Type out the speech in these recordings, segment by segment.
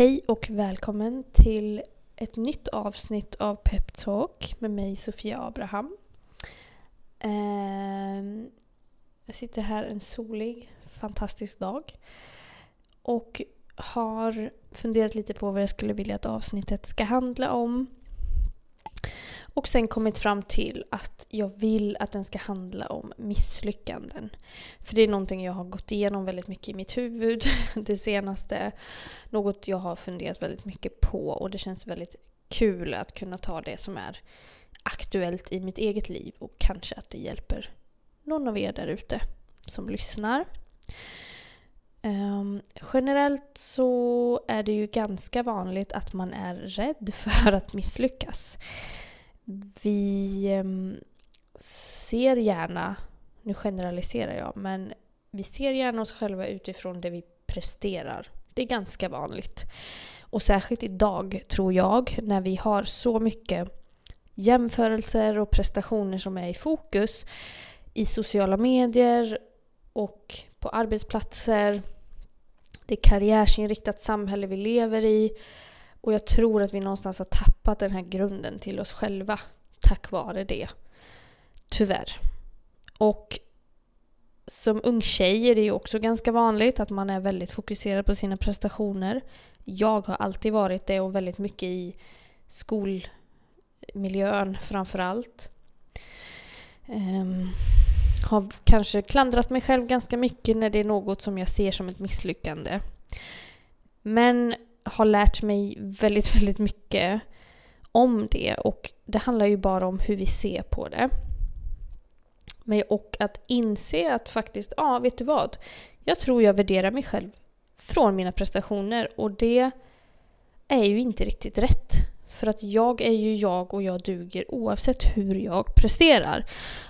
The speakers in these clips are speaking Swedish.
Hej och välkommen till ett nytt avsnitt av Pep Talk med mig Sofia Abraham. Ehm, jag sitter här en solig, fantastisk dag och har funderat lite på vad jag skulle vilja att avsnittet ska handla om. Och sen kommit fram till att jag vill att den ska handla om misslyckanden. För det är någonting jag har gått igenom väldigt mycket i mitt huvud det senaste. Något jag har funderat väldigt mycket på och det känns väldigt kul att kunna ta det som är aktuellt i mitt eget liv och kanske att det hjälper någon av er där ute som lyssnar. Um, generellt så är det ju ganska vanligt att man är rädd för att misslyckas vi ehm, ser gärna, nu generaliserar jag, men vi ser gärna oss själva utifrån det vi presterar. Det är ganska vanligt. Och särskilt idag, tror jag, när vi har så mycket jämförelser och prestationer som är i fokus i sociala medier och på arbetsplatser. Det karriärsinriktat samhälle vi lever i. Och jag tror att vi någonstans har tappat den här grunden till oss själva tack vare det. Tyvärr. Och som ung tjej är det ju också ganska vanligt att man är väldigt fokuserad på sina prestationer. Jag har alltid varit det och väldigt mycket i skolmiljön framförallt. Um, har kanske klandrat mig själv ganska mycket när det är något som jag ser som ett misslyckande. Men har lärt mig väldigt, väldigt mycket om det och det handlar ju bara om hur vi ser på det. Men och att inse att faktiskt, ja vet du vad? Jag tror jag värderar mig själv från mina prestationer och det är ju inte riktigt rätt. För att jag är ju jag och jag duger oavsett hur jag presterar.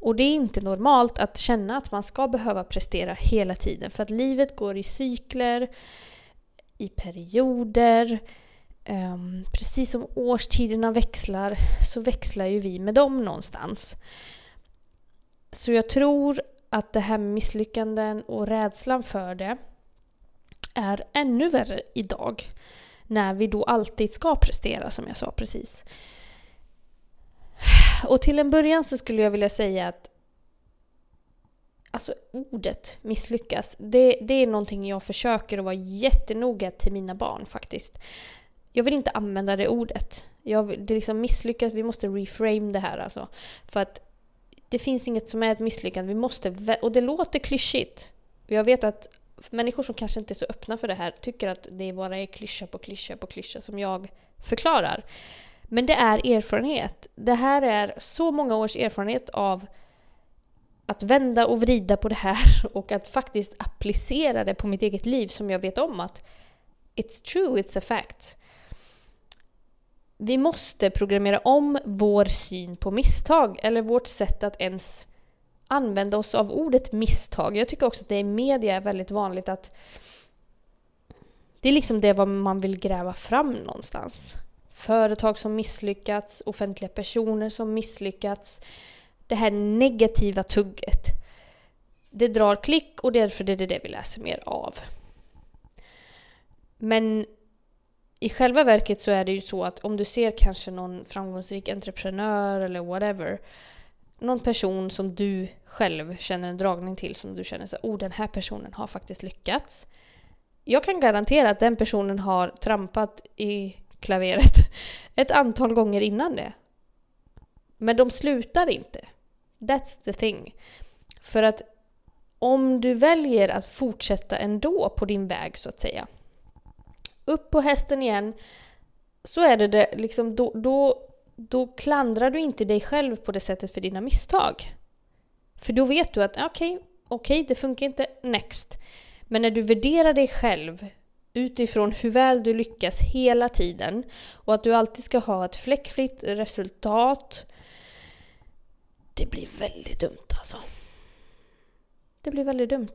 Och det är inte normalt att känna att man ska behöva prestera hela tiden för att livet går i cykler i perioder. Um, precis som årstiderna växlar så växlar ju vi med dem någonstans. Så jag tror att det här med misslyckanden och rädslan för det är ännu värre idag. När vi då alltid ska prestera som jag sa precis. Och till en början så skulle jag vilja säga att Alltså ordet misslyckas, det, det är någonting jag försöker att vara jättenoga till mina barn faktiskt. Jag vill inte använda det ordet. Jag vill, det är liksom misslyckas, vi måste reframe det här alltså. För att det finns inget som är ett misslyckande, vi måste... Och det låter klyschigt. Jag vet att människor som kanske inte är så öppna för det här tycker att det bara är klyscha på klyscha på klyscha som jag förklarar. Men det är erfarenhet. Det här är så många års erfarenhet av att vända och vrida på det här och att faktiskt applicera det på mitt eget liv som jag vet om att it's true, it's a fact. Vi måste programmera om vår syn på misstag eller vårt sätt att ens använda oss av ordet misstag. Jag tycker också att det i media är väldigt vanligt att det är liksom det vad man vill gräva fram någonstans. Företag som misslyckats, offentliga personer som misslyckats, det här negativa tugget. Det drar klick och därför är det det vi läser mer av. Men i själva verket så är det ju så att om du ser kanske någon framgångsrik entreprenör eller whatever. Någon person som du själv känner en dragning till som du känner så oh den här personen har faktiskt lyckats. Jag kan garantera att den personen har trampat i klaveret ett antal gånger innan det. Men de slutar inte. That's the thing. För att om du väljer att fortsätta ändå på din väg så att säga. Upp på hästen igen. Så är det, det liksom, då, då, då klandrar du inte dig själv på det sättet för dina misstag. För då vet du att okej, okay, okej, okay, det funkar inte, next. Men när du värderar dig själv utifrån hur väl du lyckas hela tiden och att du alltid ska ha ett fläckfritt resultat det blir väldigt dumt alltså. Det blir väldigt dumt.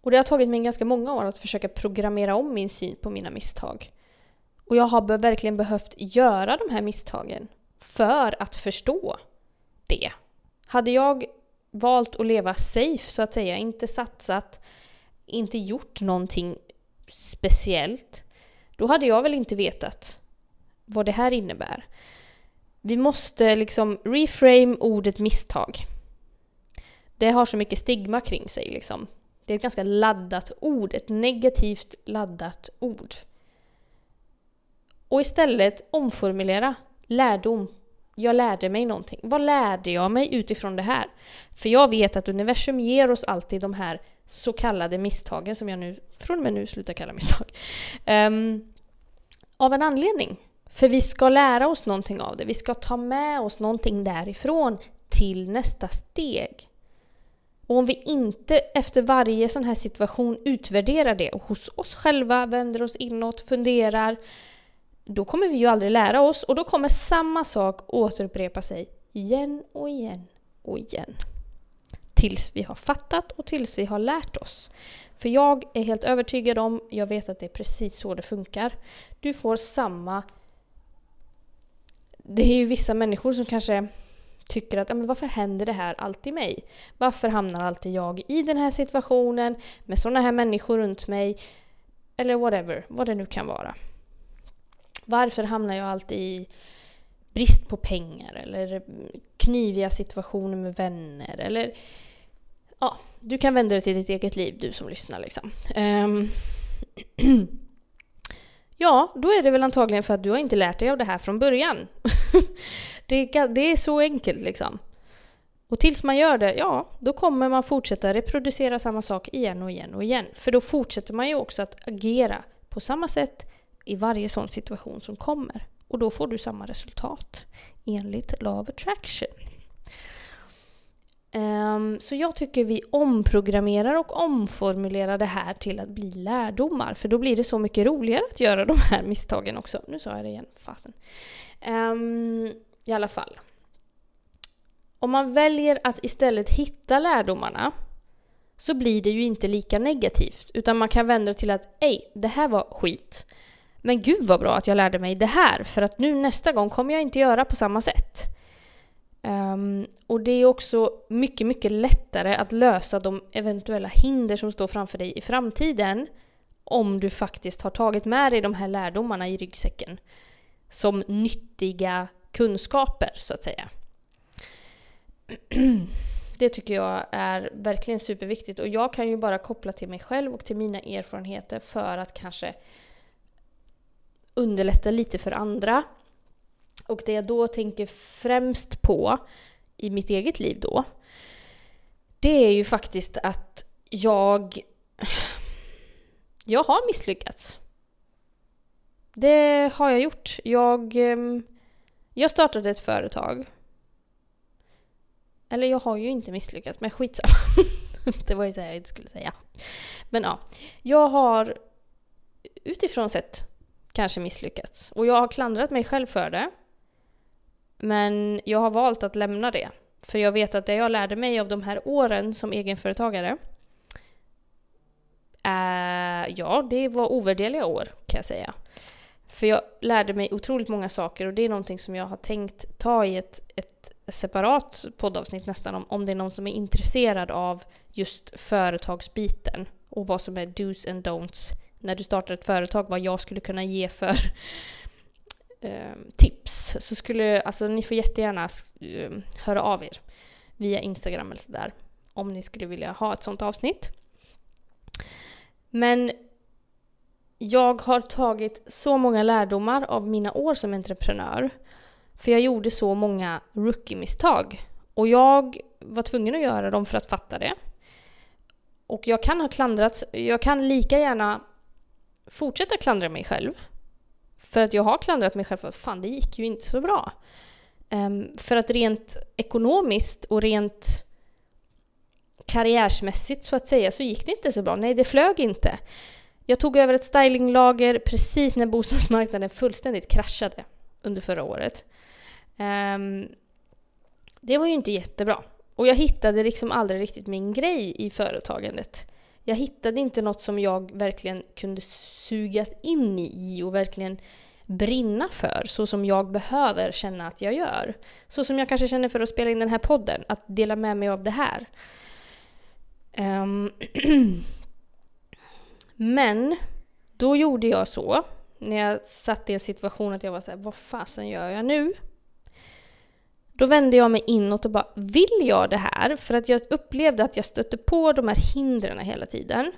Och det har tagit mig ganska många år att försöka programmera om min syn på mina misstag. Och jag har verkligen behövt göra de här misstagen för att förstå det. Hade jag valt att leva safe så att säga, inte satsat, inte gjort någonting speciellt, då hade jag väl inte vetat vad det här innebär. Vi måste liksom reframe ordet misstag. Det har så mycket stigma kring sig liksom. Det är ett ganska laddat ord, ett negativt laddat ord. Och istället omformulera lärdom. Jag lärde mig någonting. Vad lärde jag mig utifrån det här? För jag vet att universum ger oss alltid de här så kallade misstagen som jag nu från och med nu slutar kalla misstag. Um, av en anledning. För vi ska lära oss någonting av det. Vi ska ta med oss någonting därifrån till nästa steg. Och om vi inte efter varje sån här situation utvärderar det och hos oss själva, vänder oss inåt, funderar, då kommer vi ju aldrig lära oss och då kommer samma sak återupprepa sig igen och igen och igen. Tills vi har fattat och tills vi har lärt oss. För jag är helt övertygad om, jag vet att det är precis så det funkar. Du får samma... Det är ju vissa människor som kanske tycker att men varför händer det här alltid mig? Varför hamnar alltid jag i den här situationen med sådana här människor runt mig? Eller whatever, vad det nu kan vara. Varför hamnar jag alltid i brist på pengar eller kniviga situationer med vänner eller ja, du kan vända dig till ditt eget liv du som lyssnar liksom. Um, ja, då är det väl antagligen för att du har inte lärt dig av det här från början. det, är, det är så enkelt liksom. Och tills man gör det, ja, då kommer man fortsätta reproducera samma sak igen och igen och igen. För då fortsätter man ju också att agera på samma sätt i varje sån situation som kommer. Och då får du samma resultat enligt Law of Attraction. Um, så jag tycker vi omprogrammerar och omformulerar det här till att bli lärdomar. För då blir det så mycket roligare att göra de här misstagen också. Nu sa jag det igen, fasen. Um, I alla fall. Om man väljer att istället hitta lärdomarna så blir det ju inte lika negativt. Utan man kan vända det till att ej, det här var skit. Men gud vad bra att jag lärde mig det här för att nu nästa gång kommer jag inte göra på samma sätt. Um, och det är också mycket, mycket lättare att lösa de eventuella hinder som står framför dig i framtiden om du faktiskt har tagit med dig de här lärdomarna i ryggsäcken som nyttiga kunskaper, så att säga. Det tycker jag är verkligen superviktigt och jag kan ju bara koppla till mig själv och till mina erfarenheter för att kanske underlätta lite för andra. Och det jag då tänker främst på i mitt eget liv då, det är ju faktiskt att jag... Jag har misslyckats. Det har jag gjort. Jag, ehm, jag startade ett företag. Eller jag har ju inte misslyckats, men skitsamma. det var ju så jag inte skulle säga. Men ja, jag har utifrån sett kanske misslyckats. Och jag har klandrat mig själv för det. Men jag har valt att lämna det. För jag vet att det jag lärde mig av de här åren som egenföretagare äh, ja, det var ovärderliga år kan jag säga. För jag lärde mig otroligt många saker och det är någonting som jag har tänkt ta i ett, ett separat poddavsnitt nästan om, om det är någon som är intresserad av just företagsbiten och vad som är dos and don'ts när du startar ett företag, vad jag skulle kunna ge för Ehm, tips. Så skulle, alltså ni får jättegärna ehm, höra av er via Instagram eller sådär om ni skulle vilja ha ett sånt avsnitt. Men jag har tagit så många lärdomar av mina år som entreprenör. För jag gjorde så många rookie-misstag. Och jag var tvungen att göra dem för att fatta det. Och jag kan ha klandrat, jag kan lika gärna fortsätta klandra mig själv. För att jag har klandrat mig själv för att fan, det gick ju inte så bra. Um, för att rent ekonomiskt och rent karriärsmässigt så att säga så gick det inte så bra. Nej, det flög inte. Jag tog över ett stylinglager precis när bostadsmarknaden fullständigt kraschade under förra året. Um, det var ju inte jättebra. Och jag hittade liksom aldrig riktigt min grej i företagandet jag hittade inte något som jag verkligen kunde sugas in i och verkligen brinna för, så som jag behöver känna att jag gör. Så som jag kanske känner för att spela in den här podden, att dela med mig av det här. Um, Men Då gjorde jag så, när jag satt i en situation att jag var såhär, vad fasen gör jag nu? Då vände jag mig inåt och bara, vill jag det här? För att jag upplevde att jag stötte på de här hindren hela tiden.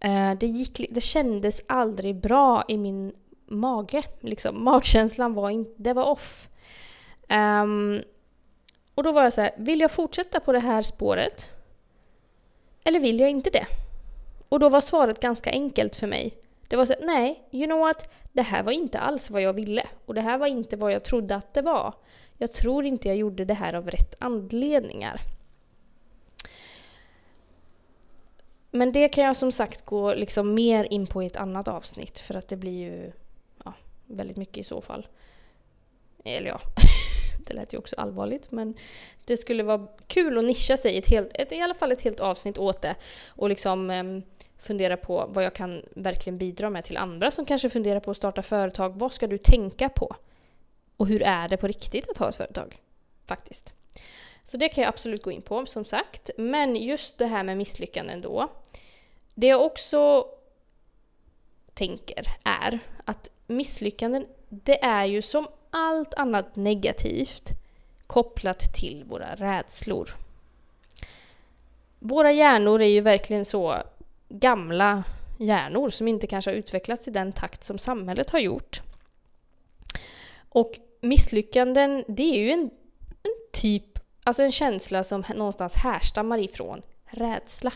Eh, det, gick, det kändes aldrig bra i min mage. Liksom. Magkänslan var, in, det var off. Um, och då var jag så här, vill jag fortsätta på det här spåret? Eller vill jag inte det? Och då var svaret ganska enkelt för mig. Det var så nej, you know what? Det här var inte alls vad jag ville. Och det här var inte vad jag trodde att det var. Jag tror inte jag gjorde det här av rätt anledningar. Men det kan jag som sagt gå liksom mer in på i ett annat avsnitt för att det blir ju ja, väldigt mycket i så fall. Eller ja, det lät ju också allvarligt men det skulle vara kul att nischa sig ett helt, ett, i alla fall ett helt avsnitt åt det och liksom eh, fundera på vad jag kan verkligen bidra med till andra som kanske funderar på att starta företag. Vad ska du tänka på? Och hur är det på riktigt att ha ett företag? Faktiskt. Så det kan jag absolut gå in på, som sagt. Men just det här med misslyckanden då. Det jag också tänker är att misslyckanden, det är ju som allt annat negativt kopplat till våra rädslor. Våra hjärnor är ju verkligen så gamla hjärnor som inte kanske har utvecklats i den takt som samhället har gjort. Och misslyckanden, det är ju en, en typ Alltså en känsla som någonstans härstammar ifrån rädsla.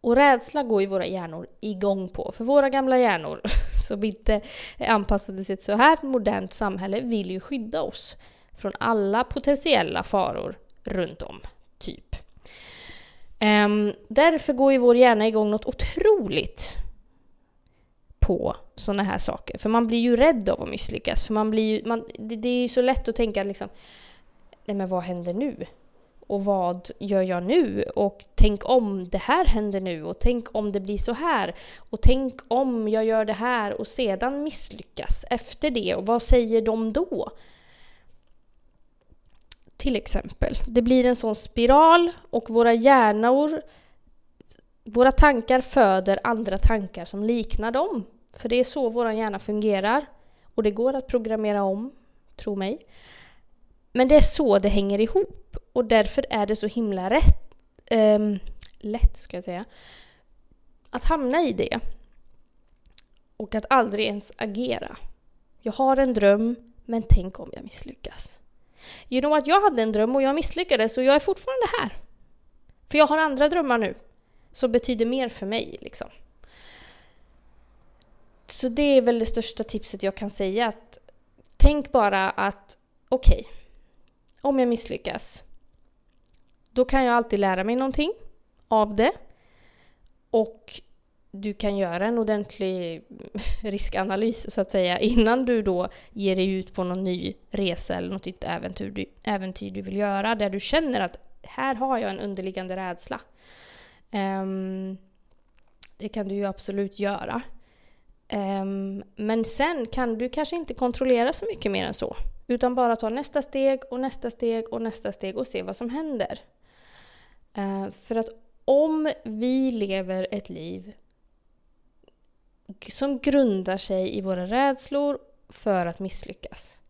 Och rädsla går ju våra hjärnor igång på. För våra gamla hjärnor, som inte är anpassade till ett så här modernt samhälle, vill ju skydda oss från alla potentiella faror runt om, typ. Um, därför går ju vår hjärna igång något otroligt på sådana här saker. För man blir ju rädd av att misslyckas. För man blir ju, man, det, det är ju så lätt att tänka liksom, nej men vad händer nu? Och vad gör jag nu? Och tänk om det här händer nu? Och tänk om det blir så här? Och tänk om jag gör det här och sedan misslyckas efter det? Och vad säger de då? Till exempel. Det blir en sån spiral och våra hjärnor, våra tankar föder andra tankar som liknar dem. För det är så vår hjärna fungerar. Och det går att programmera om, tro mig. Men det är så det hänger ihop och därför är det så himla rätt, ähm, lätt ska jag säga, att hamna i det. Och att aldrig ens agera. Jag har en dröm, men tänk om jag misslyckas. You know att jag hade en dröm och jag misslyckades och jag är fortfarande här. För jag har andra drömmar nu som betyder mer för mig. Liksom. Så det är väl det största tipset jag kan säga. att Tänk bara att okej, okay, om jag misslyckas, då kan jag alltid lära mig någonting av det. Och du kan göra en ordentlig riskanalys så att säga innan du då ger dig ut på någon ny resa eller något nytt äventyr du, äventyr du vill göra där du känner att här har jag en underliggande rädsla. Um, det kan du ju absolut göra. Um, men sen kan du kanske inte kontrollera så mycket mer än så. Utan bara ta nästa steg och nästa steg och nästa steg och se vad som händer. Uh, för att om vi lever ett liv som grundar sig i våra rädslor för att misslyckas.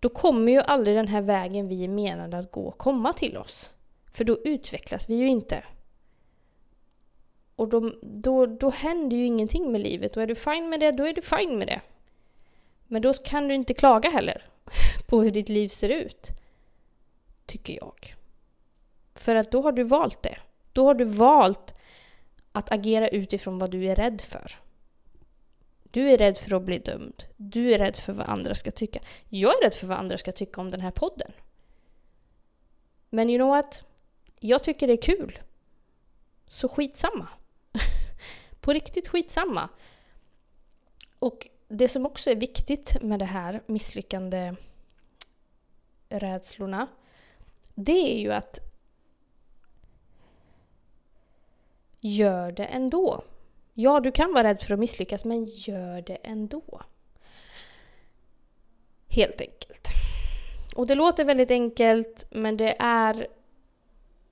Då kommer ju aldrig den här vägen vi är menade att gå komma till oss. För då utvecklas vi ju inte. Och då, då, då händer ju ingenting med livet. Och är du fine med det, då är du fine med det. Men då kan du inte klaga heller på hur ditt liv ser ut. Tycker jag. För att då har du valt det. Då har du valt att agera utifrån vad du är rädd för. Du är rädd för att bli dömd. Du är rädd för vad andra ska tycka. Jag är rädd för vad andra ska tycka om den här podden. Men you know what? Jag tycker det är kul. Så skitsamma. På riktigt skitsamma. Och det som också är viktigt med det här misslyckande rädslorna, det är ju att gör det ändå. Ja, du kan vara rädd för att misslyckas, men gör det ändå. Helt enkelt. Och det låter väldigt enkelt, men det är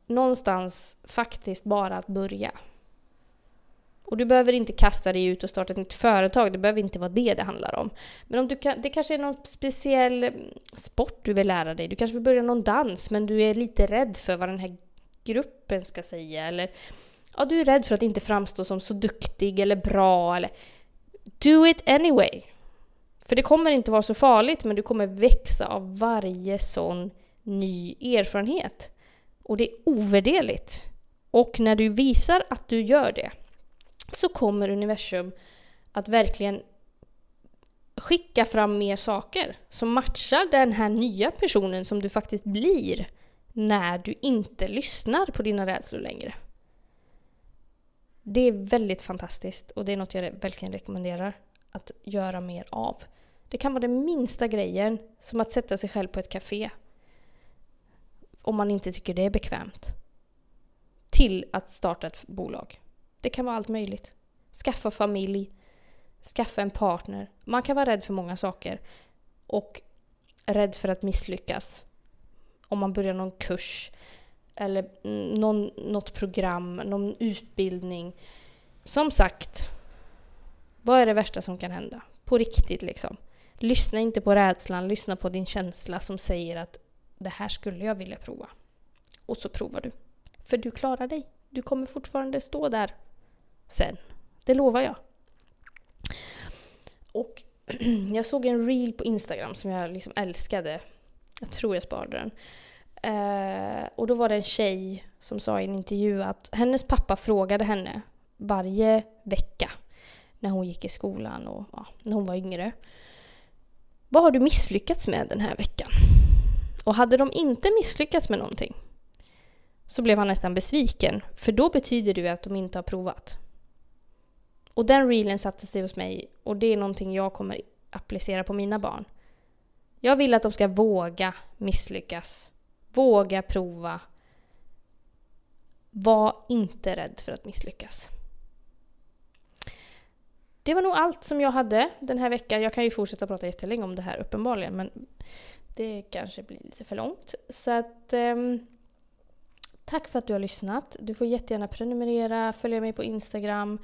någonstans faktiskt bara att börja. Och du behöver inte kasta dig ut och starta ett nytt företag, det behöver inte vara det det handlar om. Men om du kan, det kanske är någon speciell sport du vill lära dig, du kanske vill börja någon dans men du är lite rädd för vad den här gruppen ska säga eller ja, du är rädd för att inte framstå som så duktig eller bra eller do it anyway. För det kommer inte vara så farligt men du kommer växa av varje sån ny erfarenhet. Och det är ovärderligt. Och när du visar att du gör det så kommer universum att verkligen skicka fram mer saker som matchar den här nya personen som du faktiskt blir när du inte lyssnar på dina rädslor längre. Det är väldigt fantastiskt och det är något jag verkligen rekommenderar att göra mer av. Det kan vara den minsta grejen, som att sätta sig själv på ett café. Om man inte tycker det är bekvämt. Till att starta ett bolag. Det kan vara allt möjligt. Skaffa familj, skaffa en partner. Man kan vara rädd för många saker. Och rädd för att misslyckas. Om man börjar någon kurs eller någon, något program, någon utbildning. Som sagt, vad är det värsta som kan hända? På riktigt liksom. Lyssna inte på rädslan, lyssna på din känsla som säger att det här skulle jag vilja prova. Och så provar du. För du klarar dig. Du kommer fortfarande stå där sen. Det lovar jag. Och jag såg en reel på Instagram som jag liksom älskade. Jag tror jag sparade den. Eh, och då var det en tjej som sa i en intervju att hennes pappa frågade henne varje vecka när hon gick i skolan och ja, när hon var yngre. Vad har du misslyckats med den här veckan? Och hade de inte misslyckats med någonting så blev han nästan besviken. För då betyder det att de inte har provat. Och den reelen satte sig hos mig och det är någonting jag kommer applicera på mina barn. Jag vill att de ska våga misslyckas. Våga prova. Var inte rädd för att misslyckas. Det var nog allt som jag hade den här veckan. Jag kan ju fortsätta prata jättelänge om det här uppenbarligen men det kanske blir lite för långt. Så att um, Tack för att du har lyssnat. Du får jättegärna prenumerera, följa mig på Instagram,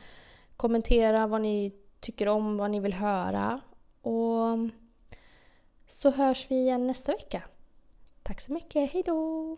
kommentera vad ni tycker om, vad ni vill höra. Och så hörs vi igen nästa vecka. Tack så mycket, hejdå!